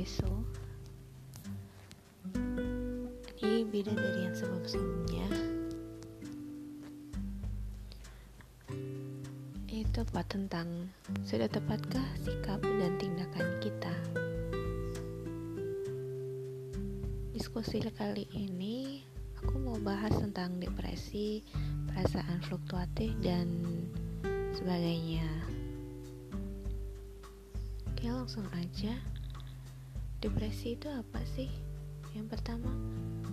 isu. Ini beda dari yang sebelum-sebelumnya. Itu apa tentang sudah tepatkah sikap dan tindakan kita? Diskusi kali ini aku mau bahas tentang depresi perasaan fluktuatif dan sebagainya. Oke langsung aja Depresi itu apa sih? Yang pertama,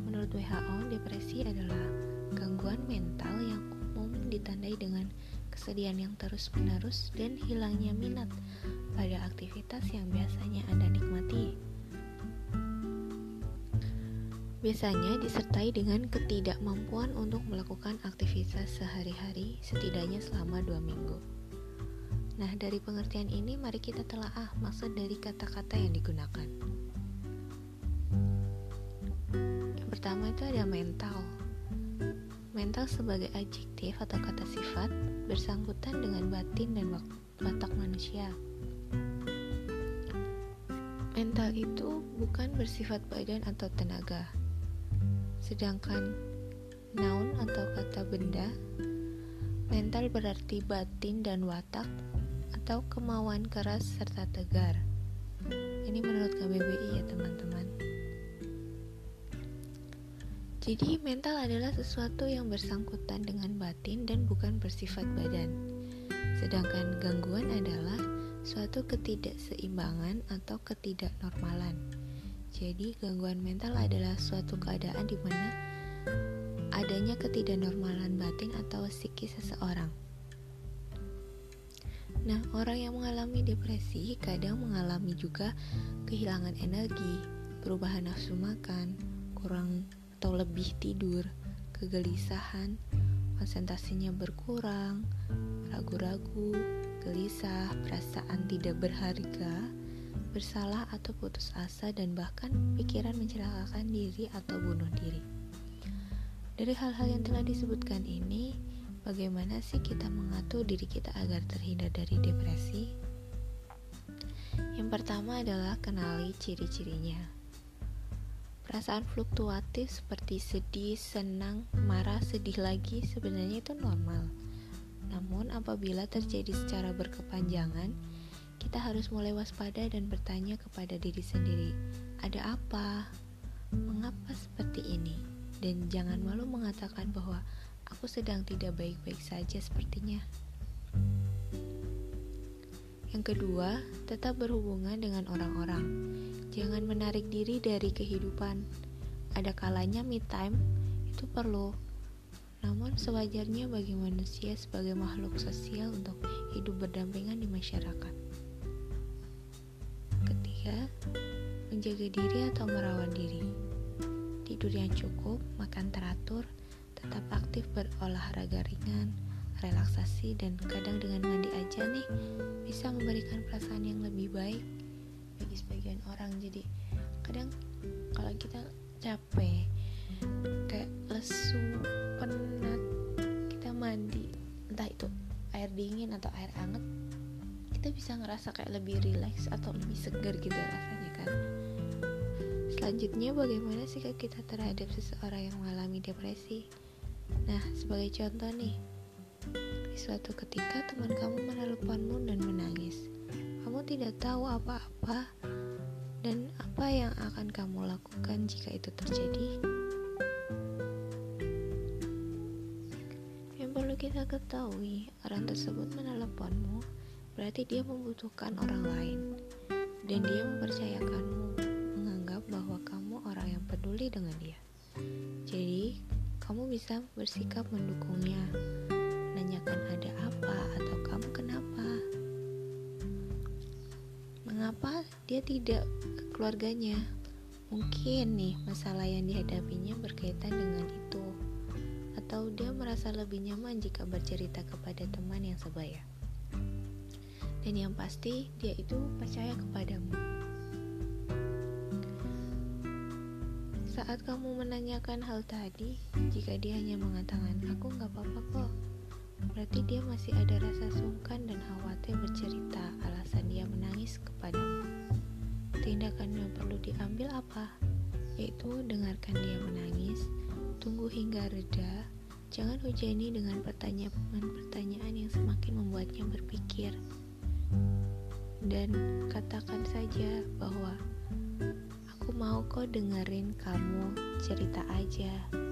menurut WHO, depresi adalah gangguan mental yang umum ditandai dengan kesedihan yang terus-menerus dan hilangnya minat pada aktivitas yang biasanya Anda nikmati. Biasanya disertai dengan ketidakmampuan untuk melakukan aktivitas sehari-hari setidaknya selama dua minggu. Nah, dari pengertian ini mari kita telaah maksud dari kata-kata yang digunakan. Yang pertama itu ada mental. Mental sebagai adjektif atau kata sifat bersangkutan dengan batin dan watak manusia. Mental itu bukan bersifat badan atau tenaga. Sedangkan noun atau kata benda mental berarti batin dan watak atau kemauan keras serta tegar. Ini menurut KBBI ya teman-teman. Jadi mental adalah sesuatu yang bersangkutan dengan batin dan bukan bersifat badan. Sedangkan gangguan adalah suatu ketidakseimbangan atau ketidaknormalan. Jadi gangguan mental adalah suatu keadaan di mana adanya ketidaknormalan batin atau psikis seseorang. Nah, orang yang mengalami depresi kadang mengalami juga kehilangan energi, perubahan nafsu makan, kurang atau lebih tidur, kegelisahan, konsentrasinya berkurang, ragu-ragu, gelisah, perasaan tidak berharga, bersalah atau putus asa dan bahkan pikiran mencelakakan diri atau bunuh diri. Dari hal-hal yang telah disebutkan ini, Bagaimana sih kita mengatur diri kita agar terhindar dari depresi? Yang pertama adalah kenali ciri-cirinya. Perasaan fluktuatif seperti sedih, senang, marah, sedih lagi sebenarnya itu normal. Namun apabila terjadi secara berkepanjangan, kita harus mulai waspada dan bertanya kepada diri sendiri, ada apa? Mengapa seperti ini? Dan jangan malu mengatakan bahwa Aku sedang tidak baik-baik saja sepertinya. Yang kedua, tetap berhubungan dengan orang-orang. Jangan menarik diri dari kehidupan. Ada kalanya me time itu perlu. Namun sewajarnya bagi manusia sebagai makhluk sosial untuk hidup berdampingan di masyarakat. Ketiga, menjaga diri atau merawat diri. Tidur yang cukup, makan teratur, tetap aktif berolahraga ringan, relaksasi, dan kadang dengan mandi aja nih bisa memberikan perasaan yang lebih baik bagi sebagian orang. Jadi kadang kalau kita capek, kayak lesu, penat, kita mandi, entah itu air dingin atau air hangat, kita bisa ngerasa kayak lebih rileks atau lebih segar gitu rasanya kan. Selanjutnya bagaimana sikap kita terhadap seseorang yang mengalami depresi? Nah, sebagai contoh nih, di suatu ketika teman kamu menelponmu dan menangis. Kamu tidak tahu apa-apa dan apa yang akan kamu lakukan jika itu terjadi. Yang perlu kita ketahui, orang tersebut menelponmu berarti dia membutuhkan orang lain dan dia mempercayakanmu menganggap bahwa kamu orang yang peduli dengan dia. Jadi, kamu bisa bersikap mendukungnya, menanyakan ada apa atau kamu kenapa. Mengapa dia tidak ke keluarganya? Mungkin nih masalah yang dihadapinya berkaitan dengan itu. Atau dia merasa lebih nyaman jika bercerita kepada teman yang sebaya. Dan yang pasti dia itu percaya kepadamu. Saat kamu menanyakan hal tadi, jika dia hanya mengatakan, aku nggak apa-apa kok, berarti dia masih ada rasa sungkan dan khawatir bercerita alasan dia menangis kepadamu. Tindakan yang perlu diambil apa? Yaitu dengarkan dia menangis, tunggu hingga reda, jangan hujani dengan pertanyaan-pertanyaan yang semakin membuatnya berpikir. Dan katakan saja bahwa mau kok dengerin kamu cerita aja.